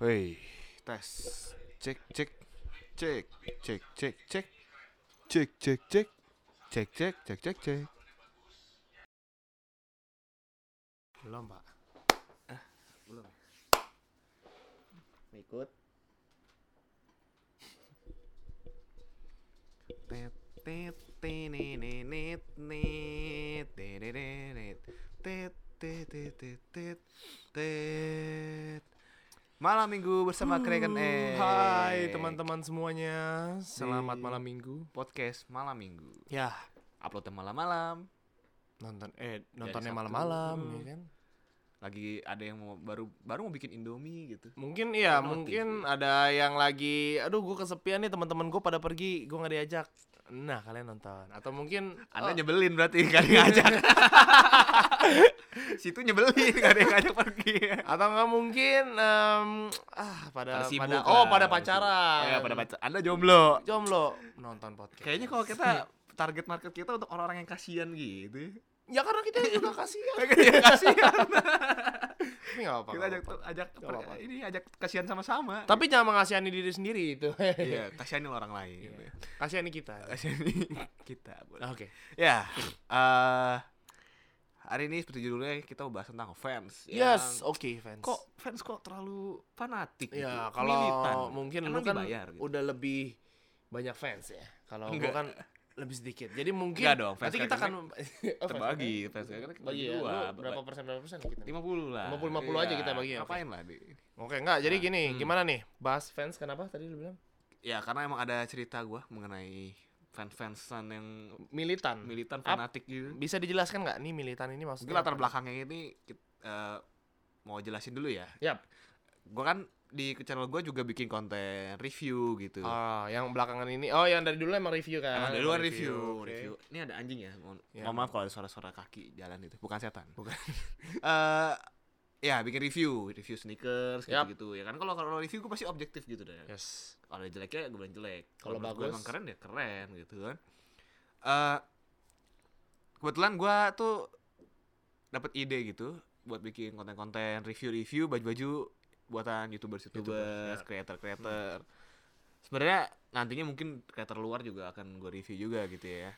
Hei, tes. Cek, cek, cek, cek, cek, cek, cek, cek, cek, cek, cek, cek, cek, cek. Belum, Pak. Belum. Ikut. Tet, tet, tenenenet, net, tenenenet, tet, tet, tet, tet, tet, tet. Malam minggu bersama Kraken eh Hai teman-teman semuanya. Selamat Di- malam minggu. podcast malam minggu Ya, uploadnya malam-malam nonton eh nontonnya malam-malam Hmm. ya kan. lagi ada yang mau baru baru mau bikin indomie gitu Mungkin iya, Notif. mungkin ada yang lagi aduh gue kesepian nih teman-teman gue pada pergi, gue nggak diajak. Nah, kalian nonton. Atau mungkin anda oh, nyebelin berarti gak ada yang ngajak situ nyebelin gak ada yang ngajak pergi atau nggak mungkin em, ah pada Pada sibuk pada lah, oh pada pacaran. ya pada pacar anda jomblo jomblo nonton podcast. kayaknya kalau kita target market kita untuk orang-orang yang kasihan gitu ya karena kita juga kasihan. ya kasihan Tapi nggak apa-apa. kita ajak ajak Nggak apa-apa. ini ajak kasihan sama-sama Tapi jangan mengasihani diri sendiri itu. iya kasihanin orang lain Iya. Kasihani kita. kasihanin kita. Oke. Ya, eh hari ini seperti judulnya kita bahas tentang fans. Yes, oke fans. kok fans kok terlalu fanatik gitu? ya militan. kalau mungkin lu Emang kan dibayar gitu? udah lebih banyak fans ya. Kalau gua Enggak. kan lebih sedikit. Jadi mungkin Enggak dong, fans nanti kita akan oh, fans terbagi fans kan Bagi ya. dua, berapa persen berapa persen kita? 50 lah. 50-50 aja kita bagi. Ngapain lah di. Oke, enggak. Jadi gini, hmm. gimana nih? Bahas fans kenapa tadi lu bilang? Ya karena emang ada cerita gua mengenai fans-fansan yang Militan. militan Ap- fanatik gitu. Bisa dijelaskan nggak nih militan ini maksudnya? Mungkin latar belakangnya ini kit- eh, mau jelasin dulu ya. Yap. Gua kan di channel gua juga bikin konten review gitu. Ah, yang belakangan ini. Oh, yang dari dulu emang review kan? Emang dari luar review, oke. review. Ini ada anjing ya. Mohon, Ya. maaf kalau ada suara-suara kaki jalan itu. Bukan setan. Bukan. Eh ya bikin review, review sneakers Yap. gitu-gitu ya kan. Kalau kalau review gue pasti objektif gitu deh. Yes. Kalau jeleknya gue bilang jelek. Kalau bagus? emang keren ya keren gitu kan. Eh kebetulan gua tuh dapat ide gitu buat bikin konten-konten review-review baju-baju buatan youtubers YouTuber, youtubers creator creator sebenarnya nantinya mungkin creator luar juga akan gue review juga gitu ya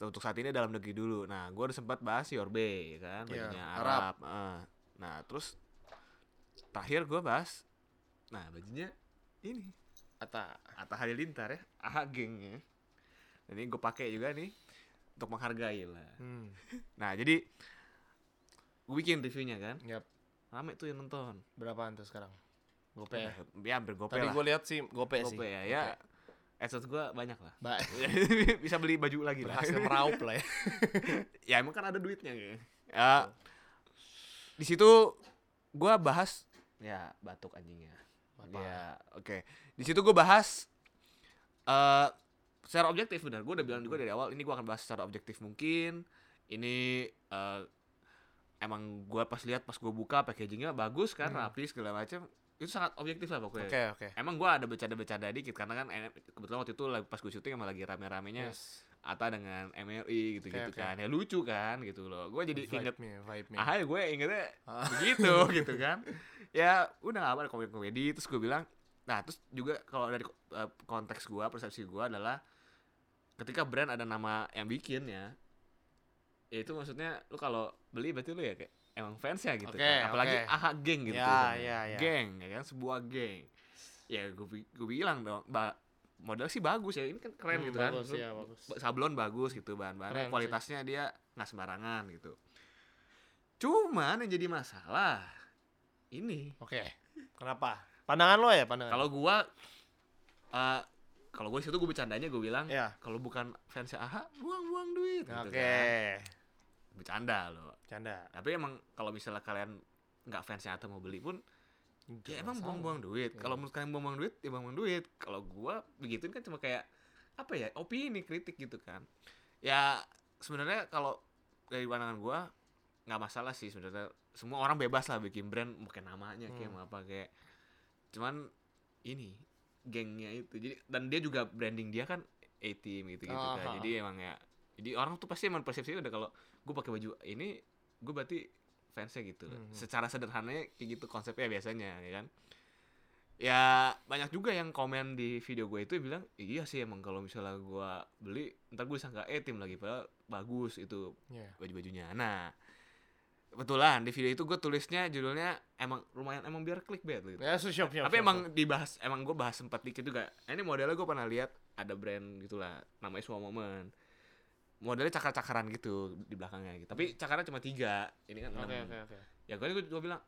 untuk saat ini dalam negeri dulu nah gue udah sempat bahas Yorbe kan Ya, bajunya Arab. Arab, eh. nah terus terakhir gue bahas nah bajunya ini Ata. Atta Halilintar ya AHA geng ya Dan ini gue pakai juga nih untuk menghargai lah Hmm. nah jadi gue bikin reviewnya kan Yap. Rame tuh yang nonton. Berapaan tuh sekarang? Gope ya? ya hampir gope Tadi lah. gue lihat sih gope, sih. gope ya. Ya adsense gue banyak lah. Ba- bisa beli baju lagi lah. Berhasil meraup lah ya. ya emang kan ada duitnya. Ya. Ya di situ gue bahas ya batuk anjingnya Apa? ya oke. Di situ gue bahas eh secara objektif benar. Gue udah bilang juga dari awal ini gue akan bahas secara objektif mungkin. Ini eh emang gue pas lihat pas gue buka packagingnya bagus kan Hmm. rapi segala macam itu sangat objektif lah pokoknya Oke, oke. Emang gua ada bercanda-bercanda dikit karena kan kebetulan waktu itu lagi- pas gue syuting emang lagi rame-ramenya Yes. Ata dengan MLI gitu-gitu Oke, oke. kan. Ya lucu kan gitu loh. Gue jadi inget vibe-nya, vibe-nya. ah gue ingetnya Ah. begitu gitu kan. Ya udah apa ada komedi-komedi terus gue bilang nah terus juga kalau dari eh, konteks gua persepsi gua adalah ketika brand ada nama yang bikin ya ya itu maksudnya lu kalau beli berarti lu ya kayak emang fans ya gitu Oke, kan. apalagi oke. aha geng gitu Ya, tulisannya. ya, ya. geng ya kan sebuah geng ya gue gue bilang dong mbak model sih bagus ya ini kan keren Hmm, gitu kan bagus, Lu ya, bagus. ba- sablon bagus gitu bahan-bahan Keren sih. kualitasnya dia nggak sembarangan gitu cuman yang jadi masalah ini Oke. Kenapa? Pandangan lo ya, pandangan. kalau gua eh kalau gue situ gue bercandanya gue bilang ya. kalau bukan fansnya aha buang-buang duit gitu Oke. kan. Bercanda loh. Canda. tapi emang kalau misalnya kalian nggak fansnya atau mau beli pun ya emang buang-buang duit. Iya. kalau menurut kalian buang-buang duit ya buang-buang duit. Kalau gua begituin kan cuma kayak apa ya opini kritik gitu kan. Ya sebenarnya kalau dari pandangan gua nggak masalah sih sebenarnya. Semua orang bebas lah bikin brand mungkin namanya kayak Hmm. mau apa kayak cuman ini gengnya itu. Jadi dan dia juga branding dia kan A team gitu gitu Ah, kan jadi emang ya jadi orang tuh pasti emang persepsinya udah kalau gue pakai baju ini gue berarti fansnya gitu. Hmm. secara sederhananya kayak gitu konsepnya biasanya ya kan? Ya banyak juga yang komen di video gue itu bilang iya sih emang kalau misalnya gue beli ntar gue sangka eh tim lagi padahal bagus itu Iya. baju-bajunya. Nah kebetulan di video itu gue tulisnya judulnya emang lumayan emang biar clickbait gitu. Ya, so, siap, siap, tapi siap, emang dibahas emang gue bahas sempat dikit juga. Nah, ini modelnya gue pernah lihat ada brand gitulah namanya momen modelnya cakar-cakaran gitu di belakangnya gitu tapi cakarnya cuma tiga ini kan. Oke, enam oke, oke. ya gue gue bilang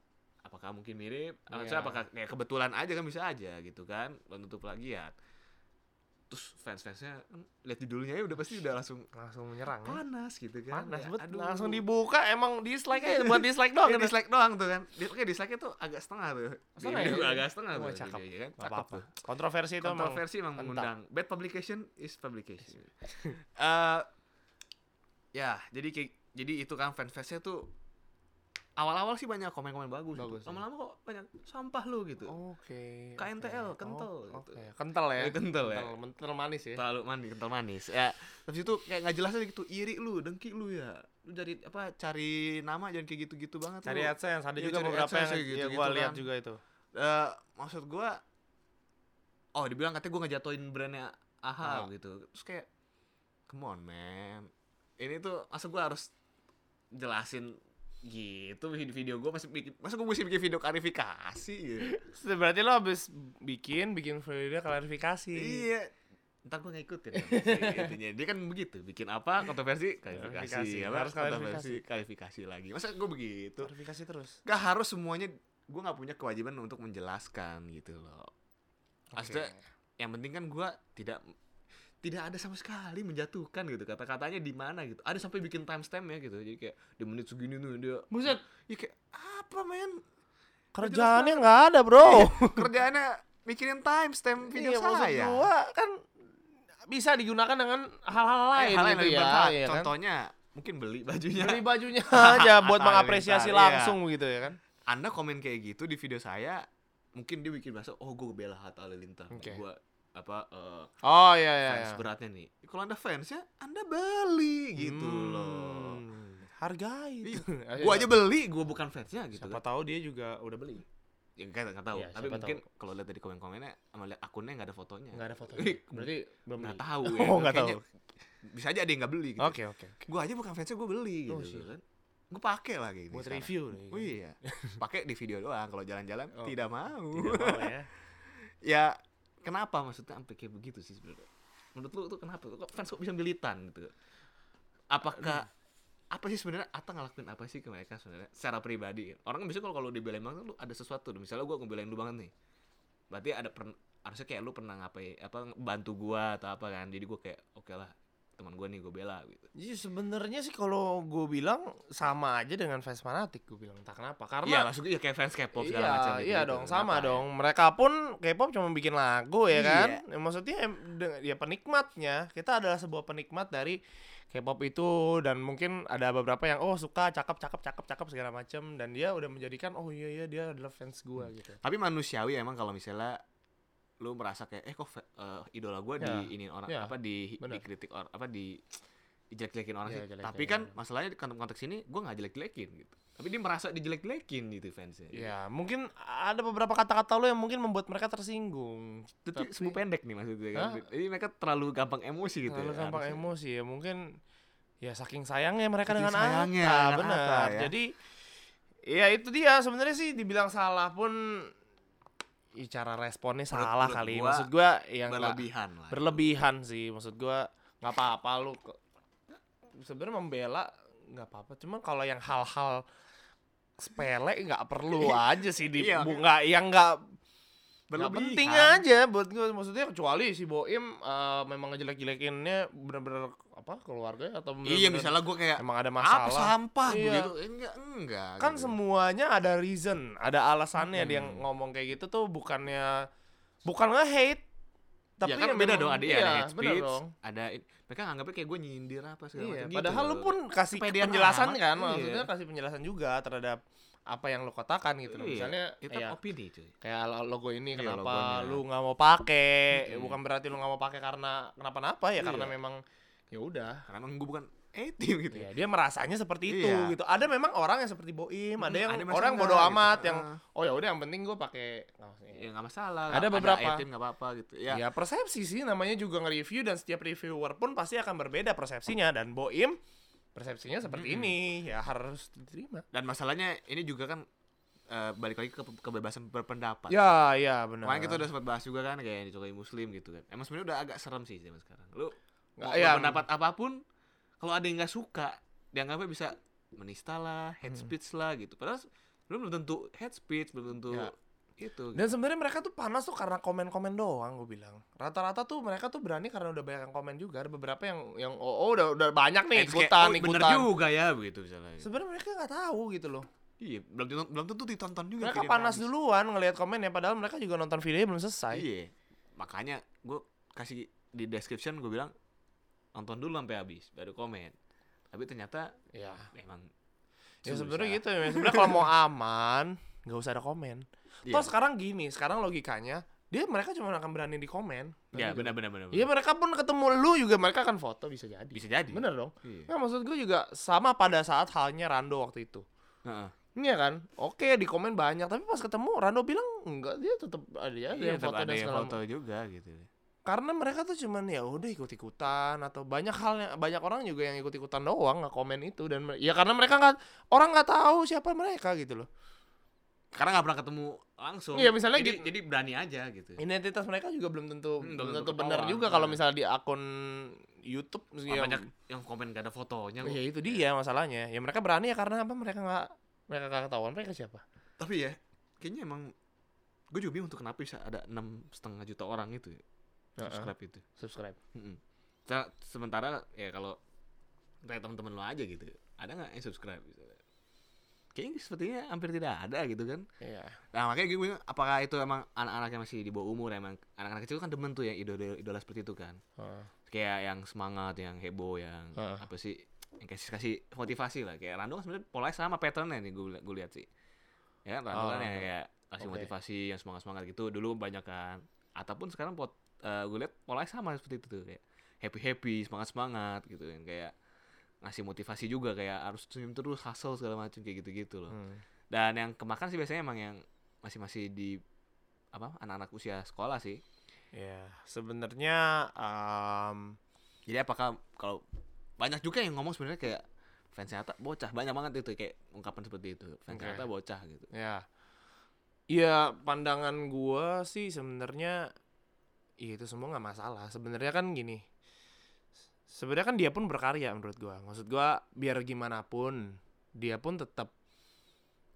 apakah mungkin mirip Iya. Maksudnya apakah ya kebetulan aja kan bisa aja gitu kan tentu plagiat terus fans-fansnya kan lihat judulnya ya udah pasti udah langsung Langsung menyerang. ya. panas gitu kan Panas, Ya, bet. aduh. Langsung dibuka emang dislike aja buat dislike doang. Iya, gitu. dislike doang tuh kan dia pakai dislike tuh agak setengah tuh Setengah video ya? agak setengah Oh, tuh cakep. videonya kan cakep apa-apa. tuh Kontroversi itu kontroversi emang mengundang bad publication is publication Eh ya jadi kayak jadi itu kan fans fansnya tuh awal-awal sih banyak komen-komen bagus, Bagus, gitu. ya. lama-lama kok banyak sampah lu gitu Oke. KNTL, oke. kental Oh, gitu. Kental ya. Eh, kental ya. Kental manis ya. terlalu manis kental manis ya terus itu kayak nggak jelas aja gitu iri lu dengki lu ya lu dari apa cari nama jangan kayak gitu-gitu banget Cari lu. AdSense, ada Iya, juga cari beberapa yang kayak ya gitu-gitu gua lihat kan. juga itu. Eh, maksud gua oh dibilang katanya gua ngejatoin brandnya AHA Ah. gitu terus kayak come on man ini tuh masa gua harus jelasin gitu video gua? Masih bikin masa gua mesti bikin video klarifikasi gitu. Berarti lo habis bikin bikin video klarifikasi. iya. Ntar gua ngikutin kan, si intinya. Dia kan begitu bikin apa kontroversi klarifikasi Klarifikasi, apa? harus kontroversi klarifikasi. lagi. Masa gua begitu? Klarifikasi terus. gak harus semuanya gua nggak punya kewajiban untuk menjelaskan gitu loh. Maksudnya, yang penting kan gua tidak tidak ada sama sekali menjatuhkan gitu kata-katanya di mana gitu ada sampai bikin timestamp ya gitu jadi kayak di menit segini tuh dia Buset, ya kayak apa men kerjaannya nggak ada, Bro. kerjaannya mikirin timestamp video Iya, saya gua kan bisa digunakan dengan hal-hal Eh, lain hal yang gitu ya. iya kan? contohnya mungkin beli bajunya Beli bajunya aja buat Atau mengapresiasi iya. langsung gitu ya kan. anda komen kayak gitu di video saya mungkin dia bikin bahasa oh gue bela Hatta Halilintar Oke. gue apa eh, Oh iya iya. fans iya. beratnya nih kalau anda fansnya anda beli gitu loh Hmm, Hargai itu. gue aja beli gue bukan fansnya gitu Siapa kan tahu dia juga udah beli. ya nggak nggak tahu Iya, tapi mungkin kalau lihat dari komen-komennya sama lihat akunnya nggak ada fotonya Enggak ada foto. Ih, Berarti belum nggak tahu ya Oh, nggak tahu. bisa aja ada yang nggak beli gitu Oke oke. gue aja bukan fansnya gue beli Oh, gitu siap. kan gue pakai lagi ini Buat sekarang. review nih. Oh iya, pakai di video doang. Kalau jalan-jalan Oh. tidak mau. Tidak mau ya. ya kenapa maksudnya sampai kayak begitu sih sebenarnya? Menurut lu tuh kenapa? Kok fans kok bisa militan gitu? Apakah apa sih sebenarnya Ata ngelakuin apa sih ke mereka sebenarnya secara pribadi? Orang kan biasanya kalau kalau dibelain banget lu ada sesuatu. Misalnya gua ngebelain lu banget nih. Berarti ada per, harusnya kayak lu pernah ngapain apa bantu gua atau apa kan. Jadi gua kayak oke lah teman gua nih gua bela gitu. Jadi sebenarnya sih kalau gue bilang sama aja dengan fans fanatik gue bilang entah kenapa Iya, karena maksudnya ya kayak fans K-pop iya, segala macam gitu. iya dong sama Kenapa ya? dong mereka pun K-pop cuma bikin lagu ya Iya. kan Ya, maksudnya ya penikmatnya kita adalah sebuah penikmat dari K-pop itu dan mungkin ada beberapa yang oh suka cakep cakep cakep cakep segala macam dan dia udah menjadikan oh iya iya dia adalah fans gua Hmm. gitu Tapi manusiawi emang kalau misalnya lu merasa kayak eh kok eh, idola gue Ya, di ini orang ya, apa di bener. dikritik orang apa di dijelek-jelekin orang Ya, sih. jelek-jelekin. Tapi kan masalahnya di konteks konteks ini gue nggak jelek-jelekin gitu. Tapi dia merasa dijelek-jelekin gitu fansnya. ya mungkin ada beberapa kata-kata lo yang mungkin membuat mereka tersinggung Itu tapi- semu pendek nih maksudnya kan. Hah? Jadi mereka terlalu gampang emosi gitu. terlalu ya, gampang harusnya. emosi ya mungkin ya saking sayangnya mereka Saking dengan sayangnya Atta benar ya. jadi ya itu dia sebenarnya sih dibilang salah pun ya, cara responnya Menurut- salah menurut kali. gua maksud gua yang Berlebihan lah. berlebihan sih. Maksud gua nggak apa-apa lu sebenarnya membela nggak apa-apa. Cuman kalau yang hal-hal sepele nggak perlu aja sih di Iya. bu- nggak yang nggak Nggak Berlebihan. penting aja buat gue maksudnya kecuali si Boim eh, memang ngejelek-jelekinnya bener-bener apa keluarga atau Iya bener-bener misalnya gue kayak emang ada apa masalah sampah Iya. begitu. Enggak, enggak. kan gitu. semuanya ada reason ada alasannya dia Hmm. ngomong kayak gitu tuh bukannya bukan nge-hate tapi ya kan ya beda dong ada ya, iya, ada hate bener speech, dong. ada mereka nganggapnya kayak gue nyindir apa segala Iya, macam gitu. padahal lu loh. pun kasih Kepedean penjelasan kan iya. maksudnya kasih penjelasan juga terhadap apa yang lo katakan gitu loh. Iya, misalnya itu ya, opini cuy. kayak lo- logo ini Iya, kenapa logonya. lu nggak mau pakai Mm-mm. bukan berarti lu nggak mau pakai karena kenapa-napa ya karena Iya. memang ya udah Karena emang gue bukan A-team gitu Iya, dia merasanya seperti itu Iya. gitu. Ada memang orang yang seperti Boim, ada yang ada orang bodoh enggak, amat gitu. yang oh ya udah yang penting gue pakai ya nggak masalah Ada beberapa. A-team nggak apa-apa gitu ya Ya persepsi sih namanya juga nge-review dan setiap reviewer pun pasti akan berbeda persepsinya dan Boim persepsinya seperti Mm-mm. ini ya harus diterima. dan masalahnya ini juga kan eh, balik lagi ke kebebasan berpendapat Ya, ya benar. Kemarin kita udah sempat bahas juga kan kayak yang disukai muslim gitu kan. Emang sebenarnya udah agak serem sih zaman sekarang. Lu Nggak, mau ya. pendapat apa pun kalau ada yang nggak suka dianggapnya bisa menista lah, Hmm. speech lah gitu. Padahal belum tentu hate speech, belum tentu Ya. Itu. Dan sebenarnya mereka tuh panas tuh karena komen-komen doang gue bilang. Rata-rata tuh mereka tuh berani karena udah banyak yang komen juga. Ada beberapa yang yang oh, oh, udah udah banyak nih terus kayak, ikutan oh, bener ikutan. juga ya begitu misalnya. Sebenarnya mereka nggak tahu gitu loh. Iya, belum belum tentu ditonton juga. Mereka panas habis. duluan ngelihat komennya padahal mereka juga nonton videonya belum selesai. Iya. Makanya gue kasih di description gue bilang nonton dulu sampai habis baru komen. Tapi ternyata Ya. memang Ya sebenarnya gitu ya. Sebenarnya kalau mau aman nggak usah ada komen. Iya. Toh sekarang gini, sekarang logikanya dia mereka cuma akan berani di komen. Ya, Gitu. benar benar benar. Iya mereka pun ketemu lu juga mereka akan foto bisa jadi. Bisa jadi. Bener dong. Iya. Nah, maksud gue juga sama pada saat halnya Rando waktu itu. Heeh. Iya kan? Oke di komen banyak tapi pas ketemu Rando bilang enggak dia tetap ada ya ada Iya, yang foto ada dan segala foto juga gitu. Karena mereka tuh cuman ya udah ikut-ikutan atau banyak hal yang banyak orang juga yang ikut-ikutan doang nggak komen itu dan ya karena mereka nggak orang nggak tahu siapa mereka gitu loh. Karena nggak pernah ketemu langsung. Iya, misalnya jadi, gitu. jadi berani aja gitu. Identitas mereka juga belum tentu Hmm, belum tentu tentu benar juga kalau Nah. misalnya di akun YouTube Oh, ya, banyak yang komen gak ada fotonya. ya itu dia masalahnya. Ya mereka berani ya karena apa mereka nggak mereka nggak ketahuan mereka siapa. Tapi ya, kayaknya emang gue juga bingung tuh kenapa bisa ada enam setengah juta orang itu ya, Heeh. subscribe itu. Subscribe. Sa- Sementara ya kalau kayak teman-teman lo aja gitu, ada nggak yang subscribe? Misalnya? Kayaknya sepertinya hampir tidak ada gitu kan. Iya. Nah makanya gue bingung, apakah itu emang anak-anak yang masih di bawah umur emang anak-anak kecil kan demen tuh yang idola idola seperti itu kan. Heeh. kayak yang semangat, yang heboh, yang Heeh. apa sih, yang kasih kasih motivasi lah. Kayak Rando kan sebenarnya polanya sama patternnya nih gue gue lihat sih. Ya kan Rando kan Oh, yang kayak kasih oke. motivasi yang semangat semangat gitu. Dulu banyak kan. Ataupun sekarang pot eh, gue lihat polanya sama seperti itu tuh kayak happy happy, semangat semangat gitu. Yang kayak ngasih motivasi juga kayak harus senyum terus, hustle segala macam kayak gitu gitu loh. Hmm. Dan yang kemakan sih biasanya emang yang masih masih di apa anak-anak usia sekolah sih. Ya, sebenarnya um, Jadi apakah kalau banyak juga yang ngomong sebenarnya kayak fans Nyata bocah banyak banget itu kayak ungkapan seperti itu fans Oke. Nyata bocah gitu. ya. Ya, pandangan gua sih sebenarnya ya itu semua nggak masalah. Sebenarnya kan gini. Sebenarnya kan dia pun berkarya menurut gua. Maksud gua biar gimana pun dia pun tetap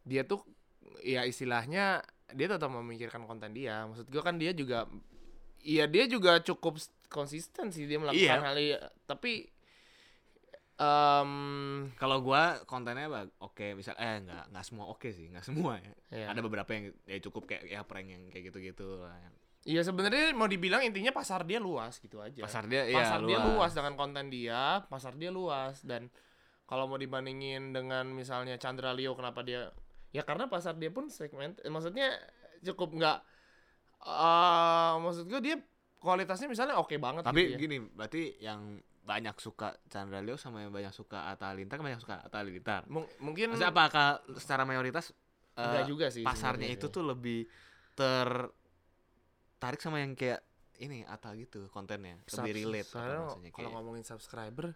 dia tuh ya istilahnya dia tetap memikirkan konten dia. Maksud gua kan dia juga Iya dia juga cukup konsisten sih dia melakukan Iya. hal tapi em Kalau gua kontennya oke misal eh nggak nggak semua oke sih nggak semua ya. ya. Ada beberapa yang ya cukup kayak ya prank yang kayak gitu-gitu lah. Iya sebenarnya mau dibilang intinya pasar dia luas gitu aja. Pasar dia Iya. pasar ya dia luas dengan konten dia, pasar dia luas dan kalau mau dibandingin dengan misalnya Chandra Leo kenapa dia ya karena pasar dia pun segmen eh, maksudnya cukup nggak eh maksud gue dia kualitasnya misalnya oke banget Tapi gitu ya. gini, berarti yang banyak suka Chandra Leo sama yang banyak suka Atta Halilintar kan banyak suka Atta Halilintar. Mungkin Maksudnya apakah secara mayoritas enggak juga sih pasarnya itu sih. tuh lebih tertarik sama yang kayak ini Atta gitu kontennya. Subs- lebih relate apa soalnya maksudnya kalau kayak ngomongin subscriber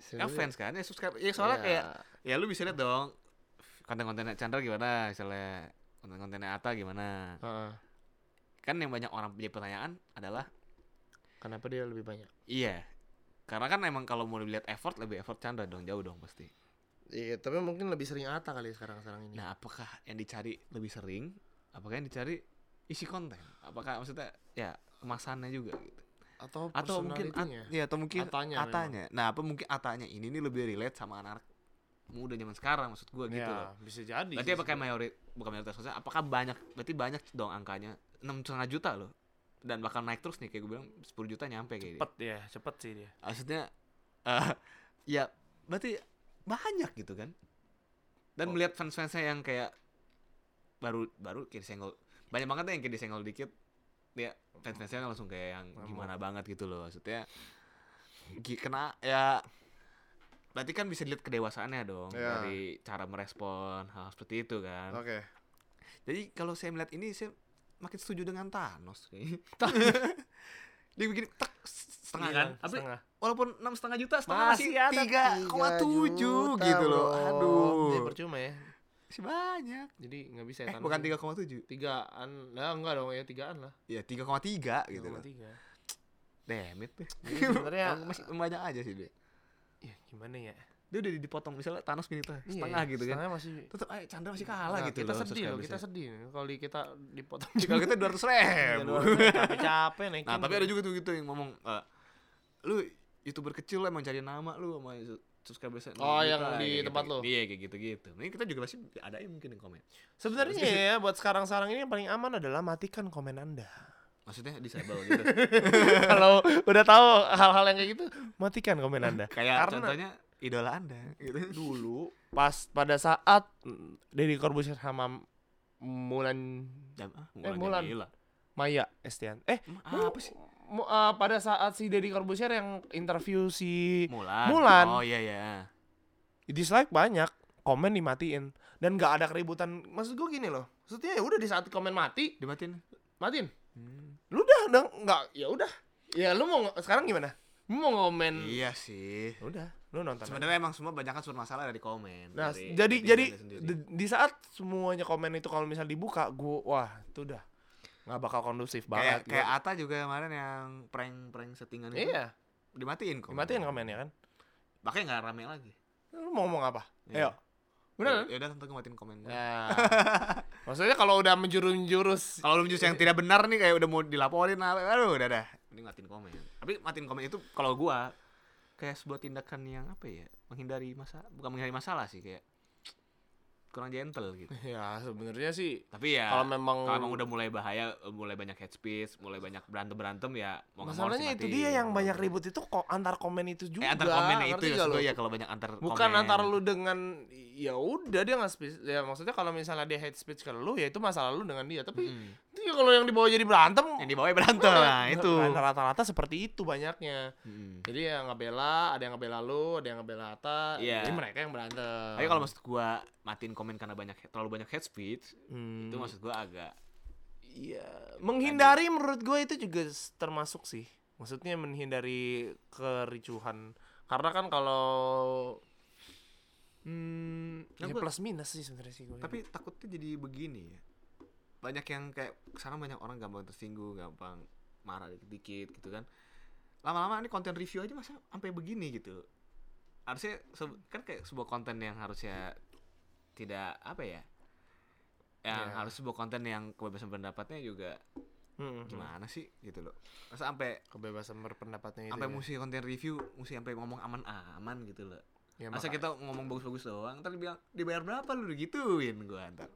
ya fans kan? Ya subscribe ya soalnya ya, kayak ya lu bisa lihat dong konten-kontennya Chandra gimana misalnya konten-kontennya Atta gimana. Heeh. kan yang banyak orang punya pertanyaan adalah kenapa dia lebih banyak? Iya. Karena kan emang kalau mau dilihat effort lebih effort Chandra dong jauh dong pasti. Iya tapi mungkin lebih sering Ata kali sekarang sekarang ini. Nah apakah yang dicari lebih sering? Apakah yang dicari isi konten? Apakah maksudnya ya kemasannya juga gitu? Atau atau mungkin at, ya atau mungkin Atanya atanya. nah apa mungkin atanya ini nih lebih relate sama anak muda zaman sekarang maksud gua gitu ya, loh. bisa jadi berarti apakah mayorit bukan mayoritas maksudnya apakah banyak berarti banyak dong angkanya? Enam setengah juta loh. Dan bakal naik terus nih kayak gue bilang 10 juta nyampe kayak cepet ya cepet sih dia. Maksudnya eh ya berarti banyak gitu kan? Dan Oh. melihat fans-fansnya yang kayak baru baru kayak disenggol banyak banget yang kayak disenggol dikit dia fans-fansnya langsung kayak yang gimana banget gitu loh maksudnya kena ya berarti kan bisa dilihat kedewasaannya dong Iya. dari cara merespon hal seperti itu kan. Oke. Jadi kalau saya melihat ini saya makin setuju dengan Thanos. Dia bikin tak setengah Iya, kan? Tapi setengah. walaupun enam setengah juta setengah Masih tiga koma tujuh gitu loh. Aduh, percuma ya. Masih banyak. Jadi nggak bisa ya. Eh, bukan ini. tiga koma tujuh. tigaan. Nah, enggak dong ya tigaan lah. Ya tiga koma tiga gitu loh. tiga. Damn it deh. Sebenarnya masih banyak aja sih dia. ya gimana ya? Dia udah dipotong misalnya Thanos gini tuh Iya, setengah gitu kan. Setengah masih Tetap aja Chandra masih kalah Nah, gitu kita loh. sedih loh, kita sedih kalau kita dipotong Kalau kita dua ratus ribu. capek-capek naikin. Nah tapi ada juga tuh gitu yang ngomong eh, lu youtuber kecil emang cari nama lu sama su- subscribers Oh, yang di tempat lu? Iya kayak gitu-gitu. Ini kita juga pasti ada mungkin yang komen. Sebenarnya ya buat sekarang-sekarang ini yang paling aman adalah matikan komen Anda. Maksudnya disable gitu. kalau udah tahu hal-hal yang kayak gitu, matikan komen Anda. Kayak Karena contohnya idola Anda gitu. dulu pas pada saat mm, Deddy Corbuzier sama Mulan Jam, ah, Eh, Mulan Mulan. Jamila. Maya Estian. Eh, Apa sih? Eh, pada saat si Deddy Corbuzier yang interview si Mulan. Mulan. Oh iya ya. dislike banyak, komen dimatiin dan nggak ada keributan. Maksud gue gini loh. Maksudnya ya udah di saat komen mati, Dimatiin. matiin. Hmm. Lu udah udah nggak ya udah. Ya lu mau sekarang gimana? Lu mau ngomen? Iya sih. Udah, lu nonton. Sebenarnya emang semua banyak kan masalah dari komen. Nah, dari jadi jadi di, di saat semuanya komen itu kalau misal dibuka, gua wah, itu udah nggak bakal kondusif kayak banget. kayak Gua- Ata juga kemarin yang prank-prank settingan itu iya, dimatiin kok. dimatiin komennya kan. Makanya nggak rame lagi. Lu mau ngomong apa? Iya. Ayo. Bener kan? Ya udah tentu matiin komen. Ya. Maksudnya kalau udah menjurus-jurus Kalau justru yang tidak benar nih kayak udah mau dilaporin, nah, aduh udah dah. Ini matiin komen. Tapi matiin komen itu kalau gua kayak sebuah tindakan yang apa ya? Menghindari masalah, bukan menghindari masalah sih kayak kurang gentle gitu. ya sebenarnya sih Tapi ya kalau memang kalau emang udah mulai bahaya, mulai banyak head speech, mulai banyak berantem berantem ya mau masalahnya itu dia yang banyak ribut itu kok antar komen itu juga. Eh antar komennya itu ya, ya kalau banyak antar Bukan komen. antar lu dengan ya udah dia nggak speech ya maksudnya kalau misalnya dia hate speech ke lu ya itu masalah lu dengan dia tapi Mm. Itu ya kalau yang dibawa jadi berantem. Yang di bawah berantem. Nah itu. rata-rata seperti itu banyaknya. Mm. jadi yang ngebela ada yang ngebela lu ada yang ngebela Ata Iya. jadi mereka yang berantem. Tapi kalau maksud gua matiin komen karena banyak terlalu banyak head speech, Hmm, itu maksud gua agak iya. Menghindari menurut gue itu juga termasuk sih. Maksudnya menghindari kericuhan. Karena kan kalau hmm, Nah, ya plus minus sih sebenarnya sih gue tapi takutnya jadi begini ya banyak yang kayak sekarang banyak orang gampang tersinggung gampang marah dikit-dikit gitu kan lama-lama ini konten review aja masa sampai begini gitu harusnya kan kayak sebuah konten yang harusnya tidak apa ya yang Ya. harus sebuah konten yang kebebasan pendapatnya juga Hmm, hmm. gimana sih gitu loh masa sampai kebebasan berpendapatnya itu sampai ya. mesti konten review mesti sampai ngomong aman-aman gitu loh Ya, masa maka- kita ngomong bagus-bagus doang ntar dibilang dibayar berapa lu digituin gua ntar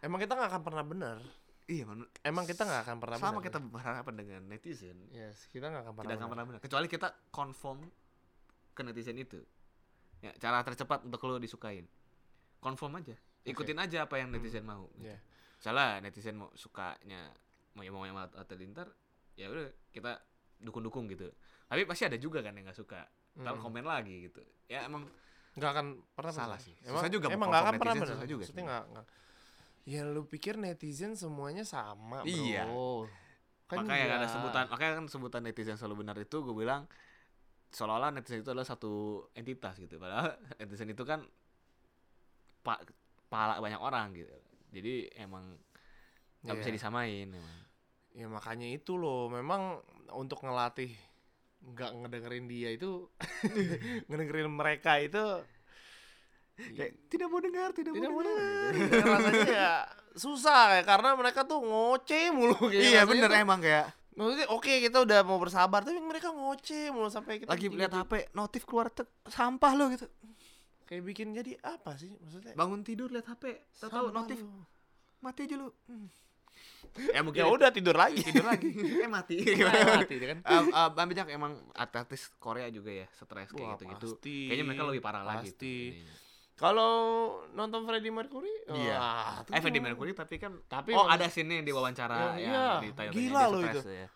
emang kita nggak akan pernah benar. Iya man, emang kita nggak akan pernah sama benar kita berhadapan dengan netizen. Yes kita nggak akan pernah tidak akan pernah benar. Kecuali kita conform ke netizen itu. Ya cara tercepat untuk lo disukain. Conform aja. Ikutin aja apa yang netizen mau gitu. Iya. salah netizen mau sukanya mau yang mau yang atau lintar ya udah kita dukung-dukung gitu. Tapi pasti ada juga kan yang nggak suka. Ntar Mm. komen lagi gitu. Ya emang nggak akan pernah Salah benar. sih. emang Susah juga emang nggak akan pernah benar. susah juga maksudnya nggak- ya lu pikir netizen semuanya sama bro Iya. kan makanya ada nggak. sebutan makanya kan sebutan netizen selalu benar itu gue bilang seolah-olah netizen itu adalah satu entitas gitu padahal netizen itu kan pak pala banyak orang gitu jadi emang nggak bisa Iya. disamain emang ya makanya itu loh memang untuk ngelatih nggak ngedengerin dia itu ngedengerin mereka itu kayak tidak mau dengar tidak, tidak mau dengar. denger. Ya, rasanya ya susah ya karena mereka tuh ngoceh mulu kayak iya bener tuh- emang kayak maksudnya oke kita udah mau bersabar tapi mereka ngoceh mulu sampai kita lagi lihat HP notif keluar tek, sampah lo gitu. Kayak bikin jadi apa sih maksudnya? Bangun tidur lihat HP tahu notif lu. mati aja lu. Hmm. ya mungkin ya udah tidur lagi. Tidur lagi. Eh mati. Mati dia kan? Um, uh, banyak emang artis Korea juga ya stres Wah, kayak gitu gitu kayaknya mereka lebih parah lagi tuh Pasti. ininya. Kalau nonton Freddie Mercury Iya. wah, eh Freddie Mercury tapi kan tapi oh ada scene yang diwawancara Ya, yang iya. ditayangin Gila loh itu. ya.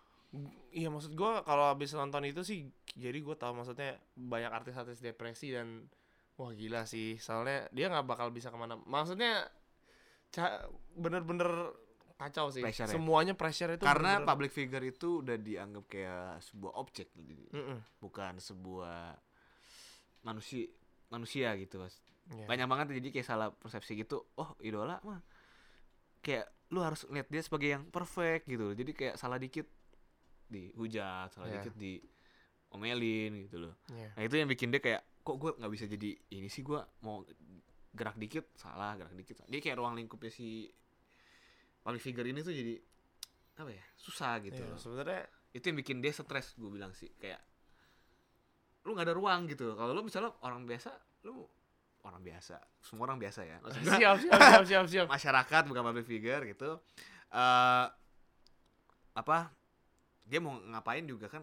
Iya maksud gua kalau habis nonton itu sih jadi gua tahu maksudnya banyak artis-artis depresi dan Wah gila sih, soalnya dia nggak bakal bisa ke mana. Maksudnya, bener-bener kacau sih. Pressure ya? Semuanya pressure itu. Karena bener-bener- public figure itu udah dianggap kayak sebuah objek, Mm-mm. bukan sebuah manusia manusia gitu mas. Iya. Banyak banget jadi kayak salah persepsi gitu. Oh idola mah kayak lu harus lihat dia sebagai yang perfect gitu. loh. Jadi kayak salah dikit dihujat, salah Iya. dikit di omelin gitu loh. Iya. Nah itu yang bikin dia kayak kok gue nggak bisa jadi ini sih gue mau gerak dikit salah gerak dikit salah. dia kayak ruang lingkupnya si public figure ini tuh jadi apa ya susah gitu loh. sebenarnya itu yang bikin dia stres gue bilang sih kayak lu nggak ada ruang gitu kalau lu misalnya orang biasa lu orang biasa semua orang biasa ya Maksudnya siap siap siap siap siap. masyarakat bukan public figure gitu eh apa dia mau ngapain juga kan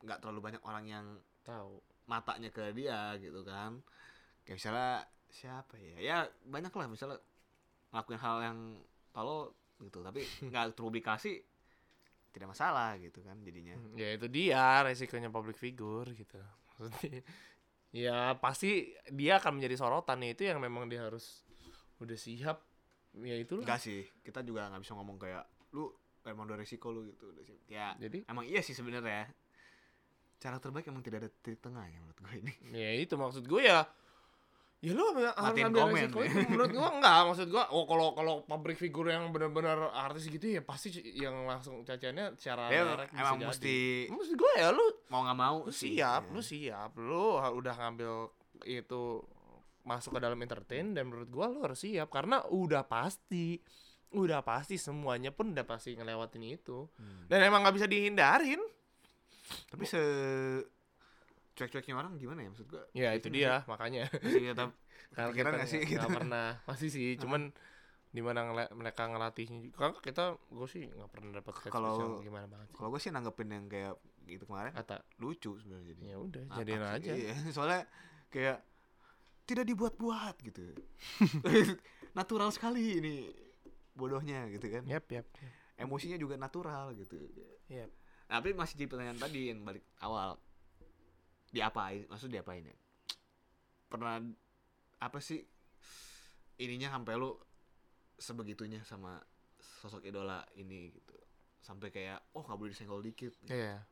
nggak terlalu banyak orang yang Tahu. matanya ke dia gitu kan kayak misalnya siapa ya ya banyak lah misalnya ngelakuin hal yang tolol gitu tapi nggak terpublikasi tidak masalah gitu kan jadinya Ya itu dia resikonya public figure gitu. Maksudnya, ya pasti dia akan menjadi sorotan. Ya, itu yang memang dia harus udah siap. Ya itulah. enggak sih. Kita juga nggak bisa ngomong kayak lu emang udah resiko lu gitu. Udah sih ya Jadi? emang iya sih sebenarnya. Cara terbaik emang tidak ada titik tengah ya menurut gue ini. Ya itu maksud gue ya ya lu harus ambil komen, resiko itu. menurut gue enggak maksud gue oh kalau kalau public figure yang benar-benar artis gitu ya pasti yang langsung caciannya secara ya direct bisa emang jadi. mesti gue ya lu mau nggak mau lu sih siap ya. lu siap lu udah ngambil itu masuk ke dalam entertain dan menurut gua lu harus siap karena udah pasti udah pasti semuanya pun udah pasti ngelewatin itu Hmm. dan emang nggak bisa dihindarin tapi se cuek-cueknya orang gimana ya? Maksud gue ya itu dia makanya. Masih tetap Kepikiran nggak sih? gitu? pernah. Pasti sih cuman di mana mereka ngelatihnya kan kita gue sih nggak pernah dapat Kalau- gimana banget sih. kalau gue sih nanggepin yang kayak gitu kemarin kata. lucu sebenarnya jadi ya udah Ngakak jadiin sih, aja. iya. soalnya kayak tidak dibuat-buat gitu. Natural sekali ini bodohnya gitu kan. Yap yap emosinya juga natural gitu. Nah, tapi masih di pertanyaan tadi yang balik awal diapain maksud diapain ya pernah apa sih ininya sampai lu sebegitunya sama sosok idola ini gitu sampai kayak oh nggak boleh disenggol dikit Iya.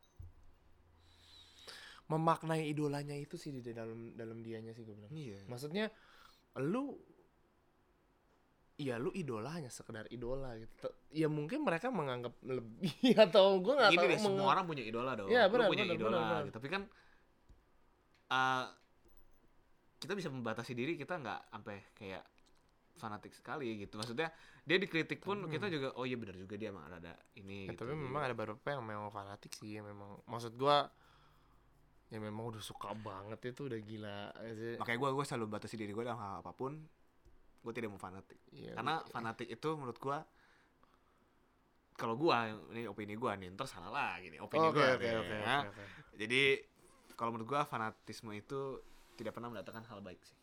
Memaknai idolanya itu sih di dalam dalam dianya sih gue bilang. iya Maksudnya lu ya lu idola hanya sekedar idola gitu. Ya mungkin mereka menganggap lebih atau gue nggak Gini tahu deh, semua orang punya idola dong. Iya, Lu benar, punya benar, idola benar, benar. gitu. Tapi kan uh, kita bisa membatasi diri kita nggak sampai kayak fanatik sekali gitu. Maksudnya dia dikritik pun Hmm. kita juga oh iya benar juga dia emang ada ini Ya, gitu. tapi memang ada beberapa yang memang fanatik sih memang maksud gua ya memang udah suka banget itu udah gila. Makanya gue gue selalu batasi diri gue dalam hal apa pun. Gue tidak mau fanatik. Iya, Karena iya. fanatik itu menurut gue kalau gua ini opini gua nih ntar salah lagi nih opini Oke gua nih, oke ya. oke, oke. Jadi kalau menurut gua fanatisme itu tidak pernah mendatangkan hal baik sih.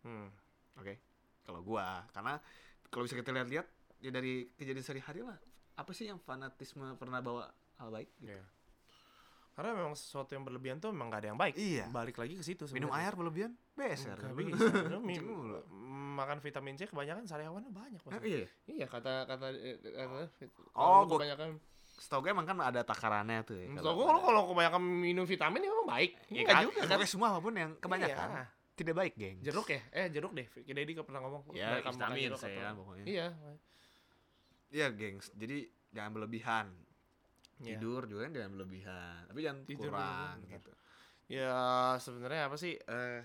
Hmm. Oke. Kalau gua karena kalau bisa kita lihat-lihat ya dari kejadian sehari-hari lah. Apa sih yang fanatisme pernah bawa hal baik? Iya. Karena memang sesuatu yang berlebihan tuh memang gak ada yang baik. Iya. Balik lagi ke situ Minum sebenarnya. air berlebihan beser. Nggak bisa. Lu mi- Kencing mulu. makan vitamin C kebanyakan sariawannya banyak Mas. iya. Iya kata kata eh, kata Oh, kalau gua- kebanyakan Setahu gue emang kan ada takarannya tuh ya. So, kalau kalau kebanyakan minum vitamin ya memang baik. ya Enggak kan, juga kan. semua apa pun yang kebanyakan Iya. tidak baik, geng. Jeruk ya? Eh jeruk deh. Kita Dedi pernah ngomong. Ya, vitamin saya atau- pokoknya. Iya. Iya, gengs. Jadi jangan berlebihan. Iya. Tidur juga kan jangan berlebihan. Tapi jangan Tidur kurang berlebihan, gitu. Ya sebenarnya apa sih eh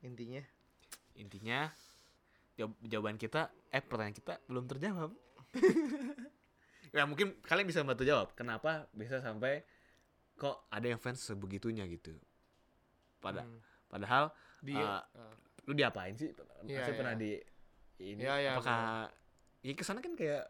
intinya? Intinya jawab- jawaban kita eh pertanyaan kita belum terjawab. ya mungkin kalian bisa bantu jawab kenapa bisa sampai kok ada yang fans sebegitunya gitu. Pada Hmm. padahal dia eh, lu diapain sih? Iya, Pasti iya. pernah di ini Iya, iya, apakah ya ke sana kan kayak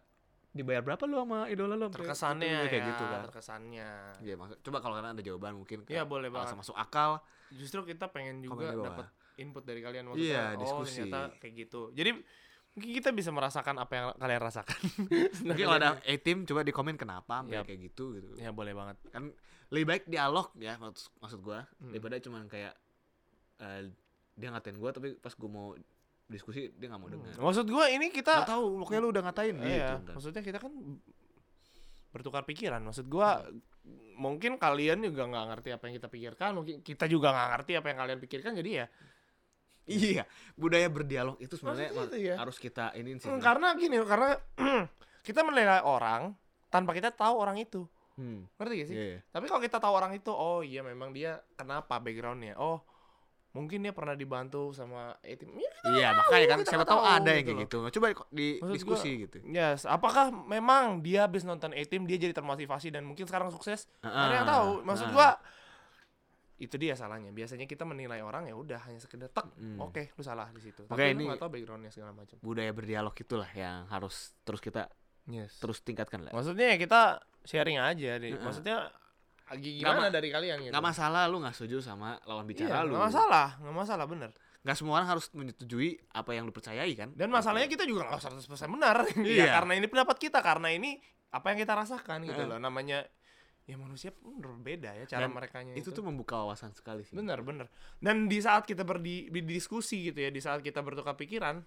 dibayar berapa lu sama idola lu terkesannya gitu, kayak ya, gitu kan. terkesannya. Iya, maksud coba kalau kalian ada jawaban mungkin Iya, kayak boleh banget. masuk akal. Justru kita pengen juga dapat input dari kalian Iya, maksudnya. oh, diskusi. ternyata kayak gitu. Jadi kita bisa merasakan apa yang kalian rasakan. Mungkin kalau ada A-team coba di komen kenapa Yap. kayak gitu gitu. ya boleh banget. Kan lebih baik dialog ya maksud, maksud gua Hmm. daripada cuman kayak eh, dia ngatain gue tapi pas gue mau diskusi dia nggak mau dengar Maksud gua ini kita nggak tahu pokoknya lu udah ngatain gitu Iya, maksudnya kita kan bertukar pikiran. Maksud gua mungkin kalian juga nggak ngerti apa yang kita pikirkan, mungkin kita juga nggak ngerti apa yang kalian pikirkan. Jadi ya, iya budaya berdialog itu sebenarnya itu ya. harus kita ini sih Hmm, karena gini, karena kita menilai orang tanpa kita tahu orang itu. hmm. Ngerti gak sih? iya, iya. Tapi kalau kita tahu orang itu, oh iya memang dia kenapa backgroundnya? Oh mungkin dia pernah dibantu sama etim. Ya, Iya, makanya kan siapa tahu tahu ada yang gitu kayak gitu coba di Maksud diskusi gitu Yes, apakah memang dia habis nonton etim dia jadi termotivasi dan mungkin sekarang sukses? Ada yang tahu. Maksud Ah, gua itu dia salahnya. Biasanya kita menilai orang ya udah hanya sekedar tek. Hmm. Oke, lu salah di situ. Oke, Tapi ini- lu tahu backgroundnya segala macam. budaya berdialog itulah yang harus terus kita Yes. terus tingkatkan lah Maksudnya ya kita sharing aja deh. Heeh. Maksudnya gimana ma- dari kalian gitu. nggak masalah lu nggak setuju sama lawan Iya, bicara lu nggak masalah, nggak masalah bener. nggak semua orang harus menyetujui apa yang lu percayai kan Dan masalahnya kita juga nggak 100% benar. Iya. ya, karena ini pendapat kita, karena ini apa yang kita rasakan gitu loh. Namanya ya manusia pun berbeda ya cara mereka itu tuh membuka wawasan sekali sih bener bener. Dan di saat kita berdi berdiskusi gitu ya, di saat kita bertukar pikiran,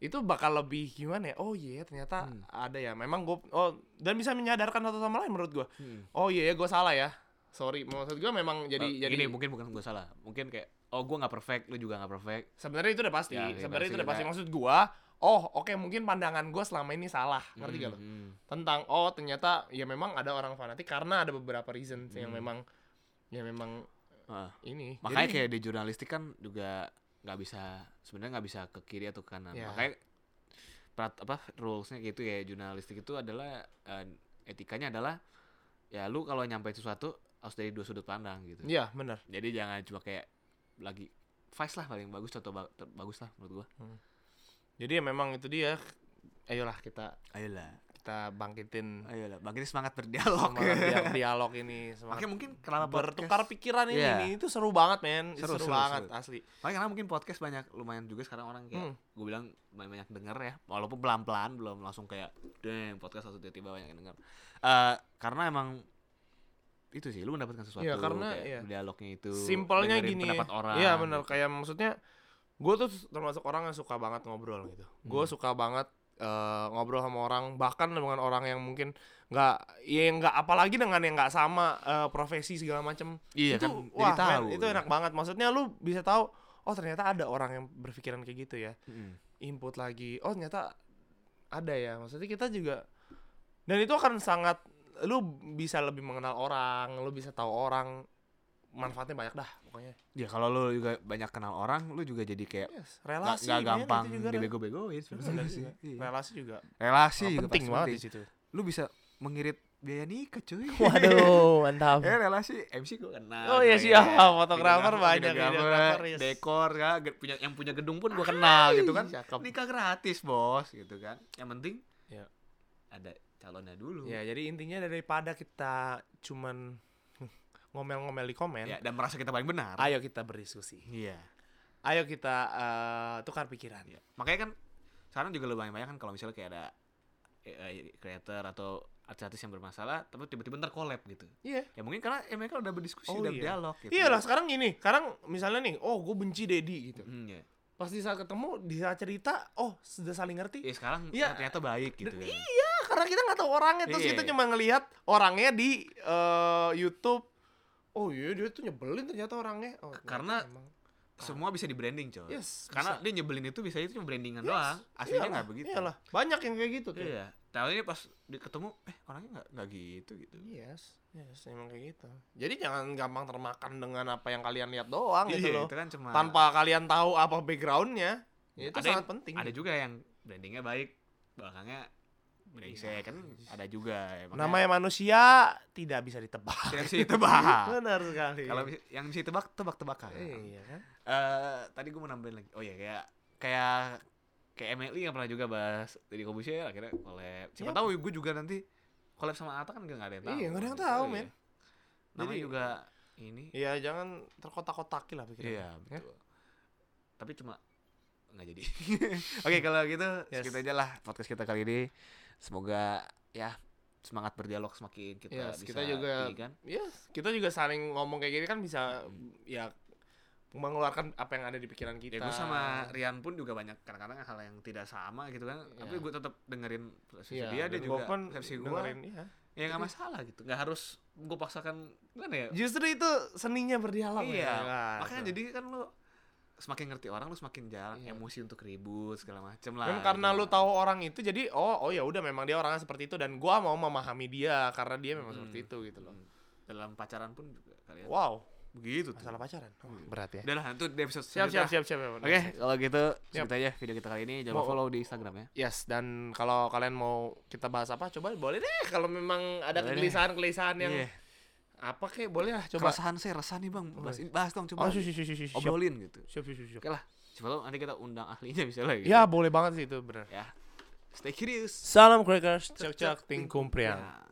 itu bakal lebih gimana ya? Oh iya ternyata Hmm. ada ya. Memang gue oh dan bisa menyadarkan satu sama lain menurut gue. Hmm. Oh iya ya gue salah ya. Sorry, maksud gue memang jadi Eh, jadi gini, mungkin bukan gue salah mungkin kayak oh gue nggak perfect lu juga nggak perfect sebenarnya itu udah pasti. Ya, iya, sebenarnya itu udah pasti kita- maksud gua. Oh, oke mungkin pandangan gua selama ini salah. Ngerti gak lo? Hmm, hmm. Tentang oh ternyata ya memang ada orang fanatik karena ada beberapa reason yang Hmm. memang ya memang Ah. ini. makanya Jadi, kayak di jurnalistik kan juga nggak bisa sebenarnya nggak bisa ke kiri atau ke kanan Ya. makanya perat, apa rulesnya gitu ya jurnalistik itu adalah eh, etikanya adalah ya lu kalau nyampein sesuatu harus dari dua sudut pandang gitu Iya, benar. jadi jangan cuma kayak lagi Vice lah paling bagus contoh ba- bagus lah menurut gua Jadi ya memang itu dia. Ayolah kita ayolah kita bangkitin ayolah bang ini semangat berdialog semangat dia- dialog ini makanya semangat mungkin kenapa bertukar podcast pikiran ini Iya. nih, itu seru banget men Seru, seru, seru, banget seru. asli makanya karena mungkin podcast banyak lumayan juga sekarang orang kayak Hmm. gue bilang lumayan banyak denger ya walaupun pelan pelan belum langsung kayak deng podcast langsung tiba-tiba banyak yang denger Eh karena emang itu sih lu mendapatkan sesuatu Iya, karena, kayak iya. dialognya itu simpelnya gini pendapat orang iya benar gitu. kayak maksudnya gue tuh termasuk orang yang suka banget ngobrol gitu. Gue Hmm. suka banget eh, ngobrol sama orang bahkan dengan orang yang mungkin nggak ya nggak apalagi dengan yang nggak sama eh, profesi segala macam iya itu kan wah tahu itu enak banget. Maksudnya lu bisa tahu oh ternyata ada orang yang berpikiran kayak gitu ya. Mm. input lagi oh ternyata ada ya. Maksudnya kita juga dan itu akan sangat lu bisa lebih mengenal orang lu bisa tahu orang manfaatnya banyak dah pokoknya ya kalau lu juga banyak kenal orang lu juga jadi kayak yes, nggak relasi nggak men, gampang dibego-begoin sebenarnya relasi sih juga. Iya. relasi juga relasi Ah, juga penting banget di situ lu bisa mengirit biaya nikah cuy waduh mantap Eh relasi MC gue kenal. Oh, iya, siap. ya. Fotografer banyak, videografer, videografer, yes. dekor ya, punya yang punya gedung pun gue kenal gitu kan. cakep. Nikah gratis, Bos, gitu kan. Yang penting Ya. ada calonnya dulu. ya jadi intinya daripada kita cuman ngomel-ngomel di komen Ya, dan merasa kita paling benar. ayo kita berdiskusi Iya. ayo kita eh, tukar pikiran Iya. Makanya kan sekarang juga lebih banyak kan kalau misalnya kayak ada AI creator atau artis-artis yang bermasalah tapi tiba-tiba ntar collab gitu. iya Ya mungkin karena ya mereka udah berdiskusi Oh, udah iya. dialog gitu. Iya lah sekarang gini, sekarang misalnya nih, oh gue benci Dedi gitu. Hmm, ya. Pas di saat ketemu, di saat cerita, oh sudah saling ngerti. Ya, sekarang Iya. ternyata baik gitu kan. Iya, karena kita nggak tahu orangnya, terus Iya. kita cuma ngelihat orangnya di eh, YouTube. Oh iya dia tuh nyebelin ternyata orangnya. Oh, Karena emang. Semua bisa di branding, coy. yes, Karena bisa. dia nyebelin itu bisa itu cuma brandingan Yes, doang. Aslinya nggak begitu. Iyalah, banyak yang kayak gitu tuh. Iya. Tahu ini pas ketemu, eh orangnya nggak nggak gitu gitu. Yes, yes, emang kayak gitu. Jadi jangan gampang termakan dengan apa yang kalian lihat doang gitu Iya, loh. itu kan cuma Tanpa kalian tahu apa backgroundnya, ya itu Ada sangat yang- penting. ada juga yang brandingnya baik, belakangnya brengsek kan ada juga. ya. Makanya Namanya manusia tidak bisa ditebak. tidak bisa ditebak. Benar sekali. Kalau yang bisa ditebak, tebak-tebakan. iya kan? Eh, tadi gue mau nambahin lagi. Oh iya kayak kayak kayak Emily yang pernah juga bahas dari Kobusya akhirnya collab. Siapa Ya. tahu gue juga nanti collab sama Ata kan nggak ada yang tahu. Iya, nggak ada yang tahu, iya. men. Namanya Jadi- juga ini. Iya, jangan terkotak-kotaki lah pikirannya. Iya, Ya? betul. Tapi cuma nggak jadi. Oke, kalau gitu Yes. segitu aja lah podcast kita kali ini. Semoga ya semangat berdialog semakin kita Yes, bisa kita juga- tinggikan. Iya, kita juga saling ngomong kayak gini kan bisa Hmm. ya mengeluarkan apa yang ada di pikiran kita. Ya gue sama Rian pun juga banyak kadang-kadang hal yang tidak sama gitu kan. Tapi Iya. gue tetap dengerin versi Iya, dia, dia juga pun versi gue. dengerin, iya. Ya nggak masalah gitu. Nggak harus gue paksakan gimana ya? Justru itu seninya berdialog iya. ya kan? Makanya jadi kan lu semakin ngerti orang lu semakin jarang Iya. emosi untuk ribut segala macem lah. Dan karena gitu. lu tahu orang itu jadi oh oh ya udah memang dia orangnya seperti itu dan gua mau memahami dia karena dia memang Hmm. seperti itu gitu loh. Hmm. dalam pacaran pun juga kalian Wow, begitu tuh. masalah pacaran. Oh, berat ya. Udah lah, itu di episode Siap siap siap siap. ya, Oke, kalau gitu Siap. segitu aja video kita kali ini. Jangan Mau- follow di Instagram ya. Yes, dan kalau kalian mau kita bahas apa, coba boleh deh. Kalau memang ada kegelisahan-kegelisahan yang Iya. Apa kayak boleh lah coba. Keresahan saya resah nih bang. Bahas, bahas dong coba. Oh, siap, siap, siap. Obrolin gitu. Siap, siap, siap, siap. Oke lah. Coba lo nanti kita undang ahlinya misalnya gitu. Ya, boleh banget sih itu benar. Ya. Stay curious. Salam crackers, cek cek ting kumpriang. Ya.